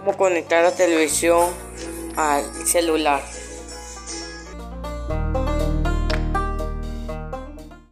cómo conectar la televisión al celular.